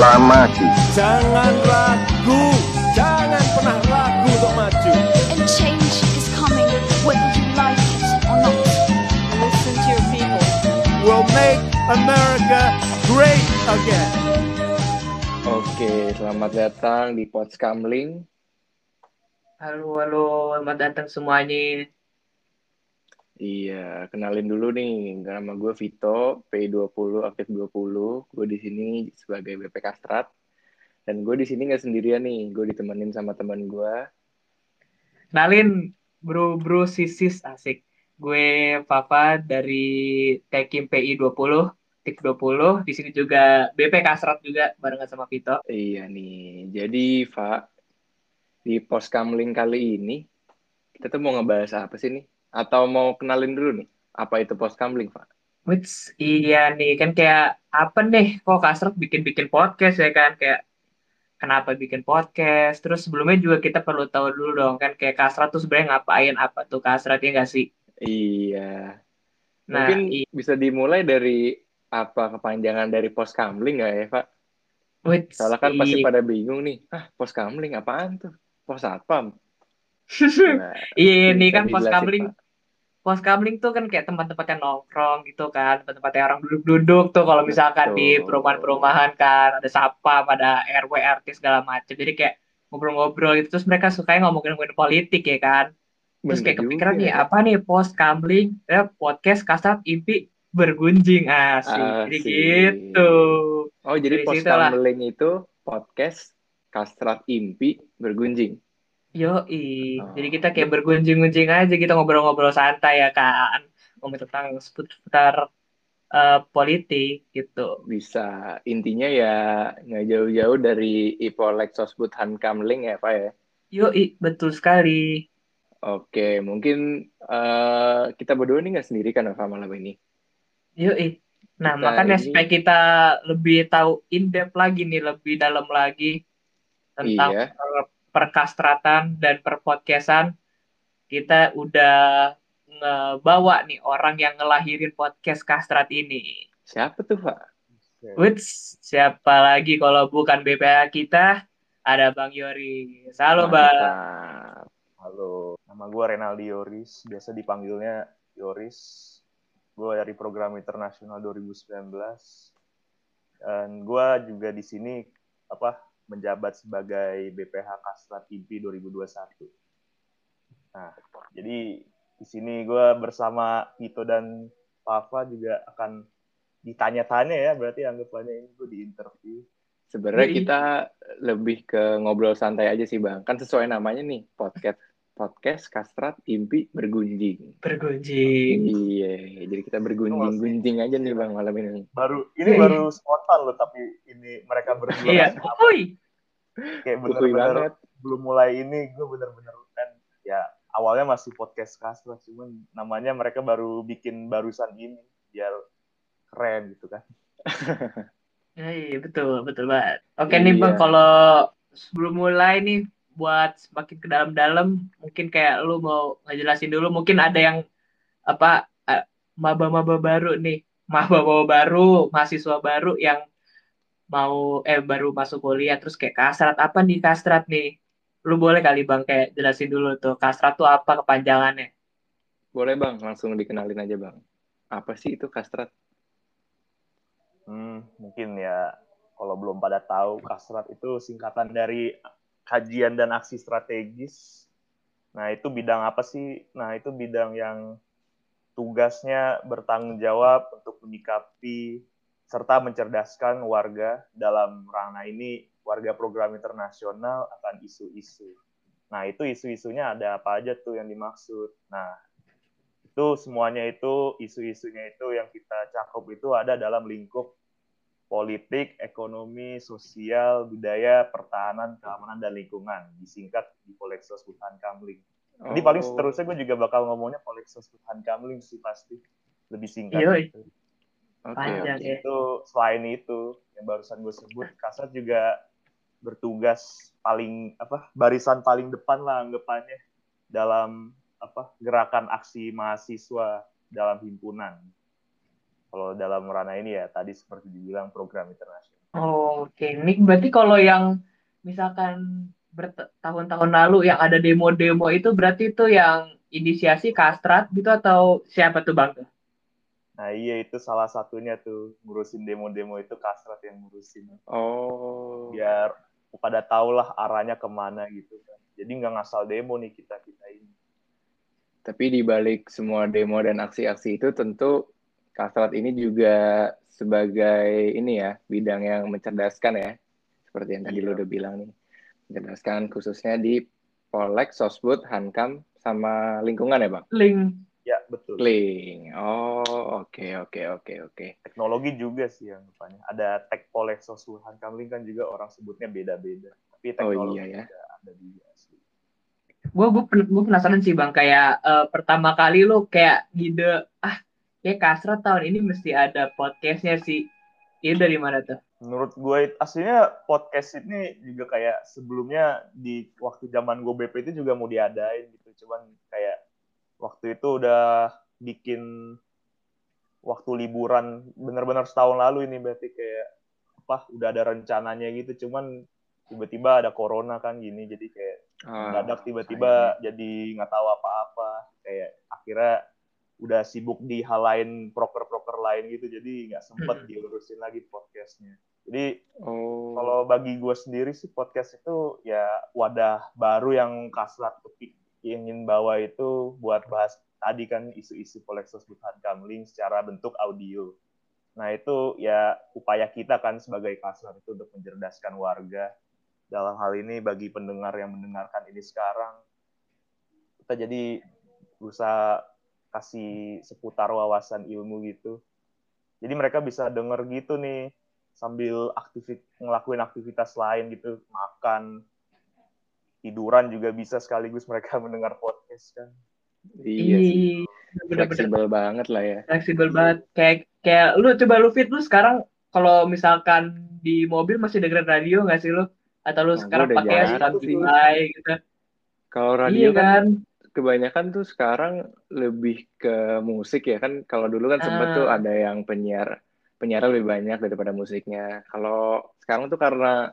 Proklamasi. Jangan ragu, jangan pernah ragu untuk maju. And change is coming, whether you like it or not. Listen to your people. We'll make America great again. Oke, selamat datang di Potskamling. Halo, halo, selamat datang semuanya. Iya, kenalin dulu nih. Nama gue Vito, P20, aktif 20. Gue di sini sebagai BP Kastrat. Dan gue di sini nggak sendirian nih. Gue ditemenin sama teman gue. Kenalin bro-bro sisis asik. Gue Papa dari Tekim PI 20, TIK 20. Di sini juga BP Kasrat juga barengan sama Vito. Iya nih. Jadi, Pak, di Potskamling kali ini, kita tuh mau ngebahas apa sih nih? Atau mau kenalin dulu nih, apa itu Potskamling, Pak? Which, iya nih, kan kayak apa nih kok Kasrat bikin-bikin podcast ya kan? Kayak kenapa bikin podcast? Terus sebelumnya juga kita perlu tahu dulu dong kan kayak Kasrat tuh sebenarnya ngapain apa tuh Kasrat ya nggak sih? Iya. Nah, Mungkin bisa dimulai dari apa kepanjangan dari Potskamling nggak ya, Pak? which, Soalnya kan pasti pada bingung nih, ah Poskamling apaan tuh? Pos Satpam. Nah, Iya, ini kan pos kamling. Pak. Pos kamling tuh kan kayak tempat-tempat yang nongkrong gitu kan, tempat-tempat yang orang duduk-duduk tuh kalau misalkan di Betul. perumahan-perumahan kan ada sapam, ada RW, RT segala macam. Jadi kayak ngobrol-ngobrol gitu terus mereka suka ngomongin-ngomongin politik ya kan. Terus kayak kepikiran nih ya. apa nih pos kamling, ya podcast kasat impi bergunjing asik. Jadi Asik. gitu. Oh, jadi Dari situ lah. Poskamling itu podcast Kastrat Impi Bergunjing. Yoi. Oh. Jadi kita kayak bergunjing-gunjing aja gitu ngobrol-ngobrol santai ya kan. Ngomong tentang seputar eh, politik gitu. Bisa. Intinya ya nggak jauh-jauh dari Ipolek Sosbud Kamling ya, Pak ya. Yoi, betul sekali. Oke, mungkin eh, kita berdua ini nggak sendiri kan Pak malam ini. Yoi. Nah, Kita makanya ini- supaya kita lebih tahu in-depth lagi nih, lebih dalam lagi tentang Iya. Per- perkastratan dan perpodcastan, kita udah ngebawa nih orang yang ngelahirin podcast kastrat ini. Siapa tuh, Pak? Which siapa lagi kalau bukan BPA kita, ada Bang Yori. Halo, Bang. Halo, nama gue Renaldi Yoris, biasa dipanggilnya Yoris. Gue dari program internasional 2019. Dan gue juga di sini apa menjabat sebagai BPH Kastrat IMPI 2021. Nah, jadi di sini gue bersama Vito dan Papa juga akan ditanya-tanya ya, berarti anggapannya ini gue diinterview. Sebenarnya Yoi. kita lebih ke ngobrol santai aja sih bang. Kan sesuai namanya nih podcast podcast kastrat impi bergunjing. Bergunjing. Iya, jadi kita bergunjing-gunjing aja nih bang malam ini. Baru ini Iya. baru spontan loh, tapi ini mereka berdua Iya. Kayak bener-bener belum mulai ini gue bener-bener kan ya awalnya masih podcast kastra cuman namanya mereka baru bikin barusan ini biar keren gitu kan Iya, betul, betul banget. Oke nih Iya. Bang, kalau sebelum mulai nih buat semakin ke dalam-dalam, mungkin kayak lu mau ngejelasin dulu, mungkin ada yang apa eh, maba-maba baru nih, maba-maba baru, mahasiswa baru yang mau eh baru masuk kuliah terus kayak kastrat apa nih kastrat nih? Lu boleh kali Bang kayak jelasin dulu tuh kastrat tuh apa kepanjangannya? Boleh bang, langsung dikenalin aja bang. Apa sih itu kastrat? hmm, mungkin ya kalau belum pada tahu kasrat itu singkatan dari kajian dan aksi strategis nah itu bidang apa sih nah itu bidang yang tugasnya bertanggung jawab untuk menyikapi serta mencerdaskan warga dalam ranah ini warga program internasional akan isu-isu. Nah, itu isu-isunya ada apa aja tuh yang dimaksud. Nah, itu semuanya itu isu-isunya itu yang kita cakup itu ada dalam lingkup politik, ekonomi, sosial, budaya, pertahanan, keamanan, dan lingkungan. Disingkat di Polexos Butan Kamling. Jadi paling Oh, seterusnya gue juga bakal ngomongnya Polexos Butan Kamling sih pasti. Lebih singkat. Gitu. Panjang oke. ya. Itu selain itu yang barusan gue sebut, Kasat juga bertugas paling apa barisan paling depan lah anggapannya dalam apa gerakan aksi mahasiswa dalam himpunan. Kalau dalam ranah ini ya tadi seperti dibilang program internasional. Oh, oke. Ini berarti kalau yang misalkan bertahun-tahun lalu yang ada demo-demo itu berarti itu yang inisiasi Kastrat gitu atau siapa tuh Bang? Nah iya itu salah satunya tuh ngurusin demo-demo itu Kastrat yang ngurusin. Oh. Biar pada tahulah arahnya ke mana gitu kan. Jadi nggak ngasal demo nih kita kita ini. Tapi di balik semua demo dan aksi-aksi itu tentu Kastrat ini juga sebagai ini ya bidang yang mencerdaskan ya seperti yang tadi Iya. lo udah bilang nih mencerdaskan khususnya di Polek, Sosbud, Hankam sama lingkungan ya bang? Link. Ya betul. Link. Oh oke oke oke oke. Teknologi juga sih yang depannya. Ada Tech Polek Sosuhan Kamling kan juga orang sebutnya beda-beda. Tapi Oh teknologi iya ya. juga ada juga sih. Gue gue penasaran sih Bang kayak eh, pertama kali lu kayak ide ah kayak Kastrat tahun ini mesti ada podcastnya sih. Itu dari mana tuh? Menurut gue aslinya podcast ini juga kayak sebelumnya di waktu zaman gue BP itu juga mau diadain gitu. Cuman kayak waktu itu udah bikin waktu liburan bener-bener setahun lalu ini berarti kayak apa udah ada rencananya gitu cuman tiba-tiba ada corona kan gini jadi kayak Ah, mendadak tiba-tiba jadi nggak tahu apa-apa kayak akhirnya udah sibuk di hal lain proker-proker lain gitu jadi nggak sempet Hmm. diurusin lagi podcastnya jadi Oh. kalau bagi gue sendiri sih podcast itu ya wadah baru yang kasrat ingin bawa itu buat bahas tadi kan isu-isu koleksus Butan Kamling secara bentuk audio. Nah itu ya upaya kita kan sebagai kasrat itu untuk mencerdaskan warga. Dalam hal ini bagi pendengar yang mendengarkan ini sekarang, kita jadi berusaha kasih seputar wawasan ilmu gitu. Jadi mereka bisa denger gitu nih sambil aktivi ngelakuin aktivitas lain gitu, makan, tiduran juga bisa sekaligus mereka mendengar podcast kan. Iya sih. bener-bener Fleksibel banget lah ya. fleksibel banget. Kayak kayak lu coba lu fit lu sekarang kalau misalkan di mobil masih dengerin radio nggak sih lu? Atau lu Nah, sekarang pakai sih. Spotify gitu? Kalau radio Iya kan kan? Kebanyakan tuh sekarang lebih ke musik ya kan. Kalau dulu kan sempat Ah. tuh ada yang penyiar penyiar lebih banyak daripada musiknya. Kalau sekarang tuh karena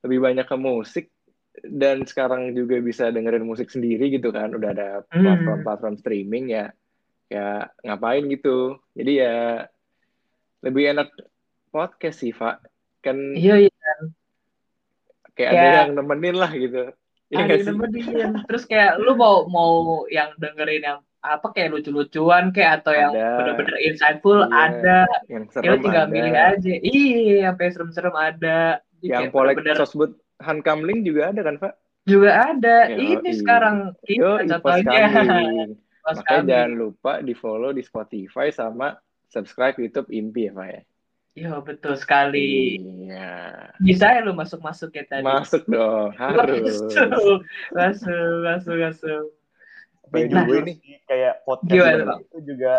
lebih banyak ke musik dan sekarang juga bisa dengerin musik sendiri gitu kan. Udah ada Hmm. platform-platform streaming ya. Ya ngapain gitu. Jadi ya lebih enak podcast sih, Pak. Kan Iya iya. kayak ada Kayak- yang nemenin lah gitu. Iya Ada yang nemenin. Terus kayak lu mau mau yang dengerin yang apa kayak lucu-lucuan kayak atau yang bener-bener insightful Iya. ada. Yang Ya lu serem tinggal ada. milih aja. Iya, sampai serem-serem ada. Jadi Yang polek bener-bener sosbud Hankamling juga ada kan, Pak? juga ada. Yoi. Ini sekarang Yo, kita pos contohnya. Makanya jangan lupa di follow di Spotify sama subscribe YouTube Impi ya, Pak ya. Iya betul sekali. Iya. Bisa ya lu masuk-masuk ya tadi. Masuk dong, harus. Masuk, masuk, masuk, masuk. Tapi Nah, ini- sih, kayak podcast Gimana, ini Bang? itu juga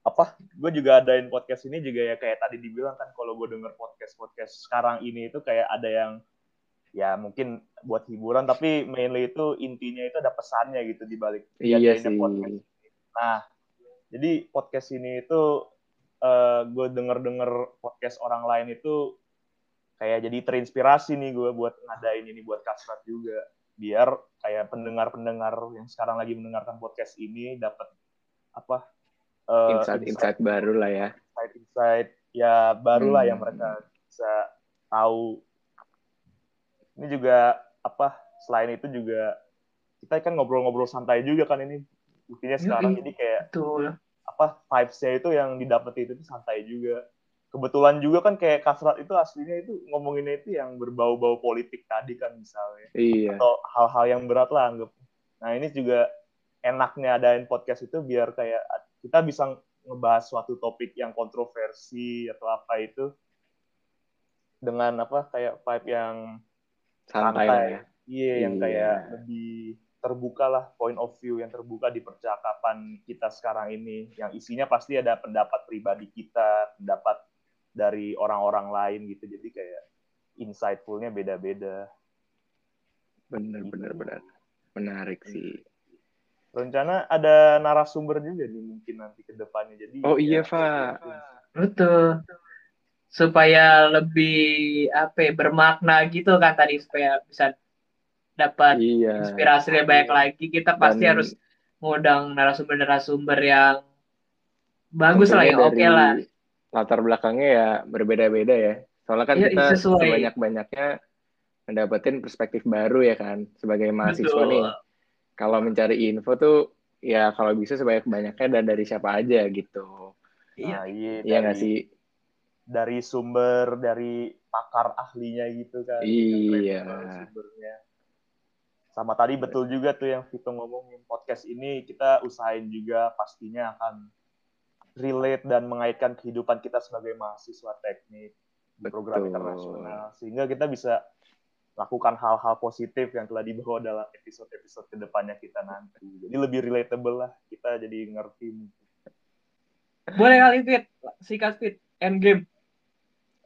apa? Gue juga adain podcast ini juga ya kayak tadi dibilang kan kalau gue denger podcast podcast sekarang ini itu kayak ada yang ya mungkin buat hiburan tapi mainly itu intinya itu ada pesannya gitu di balik Iya sih. podcast. Nah, jadi podcast ini itu eh, gue denger-denger podcast orang lain itu kayak jadi terinspirasi nih gue buat ngadain ini buat kasrat juga biar kayak pendengar-pendengar yang sekarang lagi mendengarkan podcast ini dapat apa eh, Insight-insight baru lah ya. insight-insight ya barulah Hmm. yang mereka bisa tahu. Ini juga apa selain itu juga kita kan ngobrol-ngobrol santai juga kan ini buktinya sekarang Yoi. jadi kayak Betul. Apa vibes-nya itu yang didapat itu tuh santai juga. Kebetulan juga kan kayak kasrat itu aslinya itu ngomonginnya itu yang berbau-bau politik tadi kan misalnya Iya. atau hal-hal yang berat lah anggap. Nah ini juga enaknya adain podcast itu biar kayak kita bisa ngebahas suatu topik yang kontroversi atau apa itu dengan apa kayak vibe yang Santai santai. ya. Iya yang Iya. kayak lebih terbuka lah point of view yang terbuka di percakapan kita sekarang ini yang isinya pasti ada pendapat pribadi kita, pendapat dari orang-orang lain gitu. Jadi kayak insightfulnya beda-beda. Bener, bener, bener. Menarik sih. rencana ada narasumber juga nih mungkin nanti ke depannya jadi Oh iya, ya, Pak. Betul. supaya lebih apa ya, bermakna gitu kan tadi supaya bisa dapat Iya. inspirasi lebih banyak lagi kita pasti Dan harus ngundang narasumber-narasumber yang bagus lah tentunya ya oke dari lah Latar belakangnya ya berbeda-beda ya. Soalnya kan Iya, kita sesuai. sebanyak-banyaknya mendapatkan perspektif baru ya kan sebagai mahasiswa Betul. nih. Kalau mencari info tuh ya kalau bisa sebanyak-banyaknya dan dari siapa aja gitu. Iya. Nah, iya, Iya nggak dari, sih? dari sumber dari pakar ahlinya gitu kan. Iya. Yang sumbernya. Sama tadi betul juga tuh yang Vito ngomongin podcast ini kita usahain juga pastinya akan relate dan mengaitkan kehidupan kita sebagai mahasiswa teknik di program Betul. internasional sehingga kita bisa lakukan hal-hal positif yang telah dibawa dalam episode-episode ke depannya kita nanti. Jadi lebih relatable lah kita jadi ngerti. boleh kali fit sikat fit end game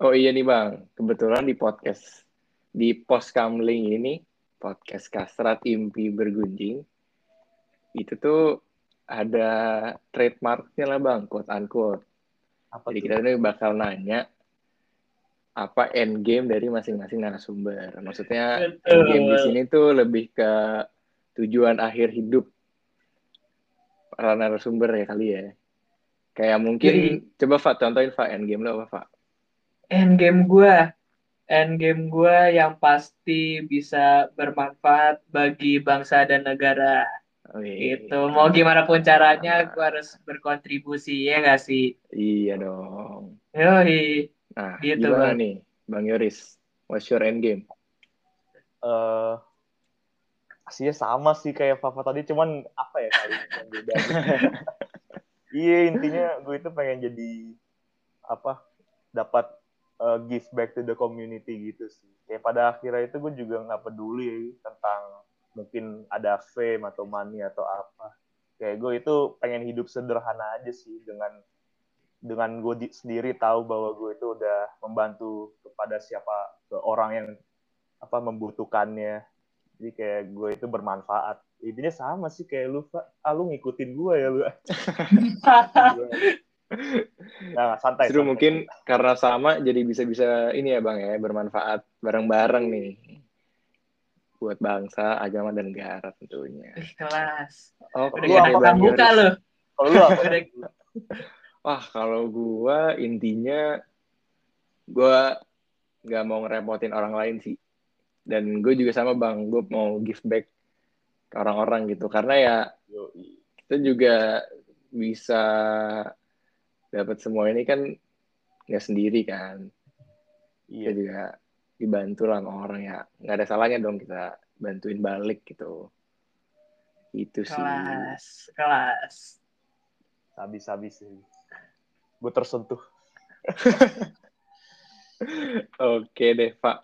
Oh iya nih Bang, kebetulan di podcast di post kamling ini podcast Kastrat Impi Bergunjing itu tuh ada trademarknya lah Bang, quote unquote. Apa Jadi tuh? kita ini bakal nanya apa end game dari masing-masing narasumber. Maksudnya Betul. end game di sini tuh lebih ke tujuan akhir hidup para narasumber ya kali ya. Kayak mungkin coba Pak contohin Pak end game lo apa Pak? end game gue end game gue yang pasti bisa bermanfaat bagi bangsa dan negara Wih, itu mau gimana pun caranya gue harus berkontribusi ya gak sih Iya dong. yoi Nah, Gitu, gimana Bang. nih, Bang Yoris? What's your end game? eh aslinya sama sih kayak Fafa tadi cuman apa ya kali yang beda iya intinya gue itu pengen jadi apa dapat eh, give back to the community gitu sih. Kayak pada akhirnya itu gue juga nggak peduli tentang mungkin ada fame atau money atau apa. Kayak gue itu pengen hidup sederhana aja sih dengan dengan gue di- sendiri tahu bahwa gue itu udah membantu kepada siapa ke orang yang apa membutuhkannya. Jadi kayak gue itu bermanfaat. Intinya sama sih kayak lu Pak. Ah lu ngikutin gue ya lu nah santai Justru santai. mungkin karena sama jadi bisa-bisa ini ya Bang ya, bermanfaat bareng-bareng nih. Buat bangsa, agama, dan negara tentunya. Ih, kelas Oke, udah Lu gak apa, ada Bang buka loh kalau lu apa Wah, kalau gua intinya gua nggak mau ngerepotin orang lain sih. Dan gue juga sama Bang, gue mau give back ke orang-orang gitu. Karena ya kita juga bisa dapat semua ini kan nggak sendiri kan. iya Kita juga dibantu lah sama orang ya. Nggak ada salahnya dong kita bantuin balik gitu. Itu sih. kelas kelas habis-habis sih gue tersentuh Oke deh, Pak.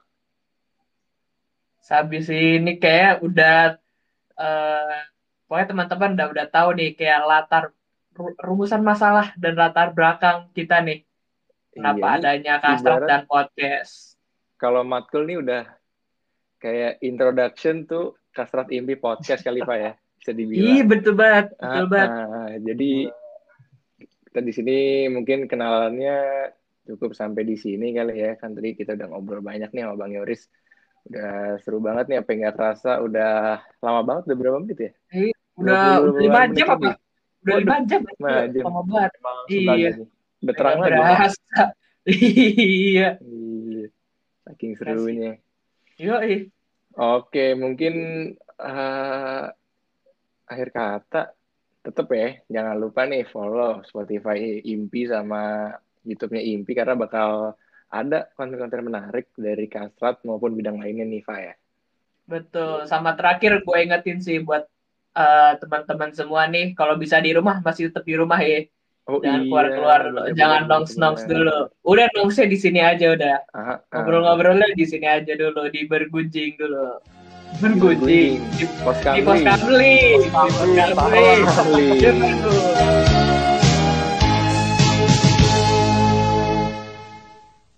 Habis ini kayak udah eh pokoknya teman-teman udah udah tahu nih kayak latar rumusan masalah dan latar belakang kita nih kenapa Iya, adanya kastrat dan podcast. Kalau matkul nih udah kayak introduction tuh Kastrat Impi Podcast kali Pak ya. Bisa dibilang. betul banget, betul Ah, banget. ah, jadi kita di sini mungkin kenalannya cukup sampai di sini kali ya. Kan tadi kita udah ngobrol banyak nih sama Bang Yoris. Udah seru banget nih apa nggak kerasa. Udah lama banget, udah berapa menit ya? Udah 20 lima jam apa? Udah lima jam. banget. emang Iya. Udah terang lagi. ya? Iya. Iya. Saking serunya. Yoi. Oke, mungkin eh, akhir kata tetap ya, jangan lupa nih follow Spotify Impi sama YouTube-nya Impi karena bakal ada konten-konten menarik dari Kastrat maupun bidang lainnya nih, Fa ya. Betul. Sama terakhir gue ingetin sih buat eh, teman-teman semua nih, kalau bisa di rumah masih tetap di rumah ya. Oh Jangan iya, keluar-keluar dulu. bener, Jangan nongs-nongs dulu. Udah nongsnya di sini aja udah. Ah, ah. Ngobrol-ngobrolnya di sini aja dulu, di bergunjing dulu. Bergunjing. Di, Pos di pos kamling. kamling. Di pos Kamling,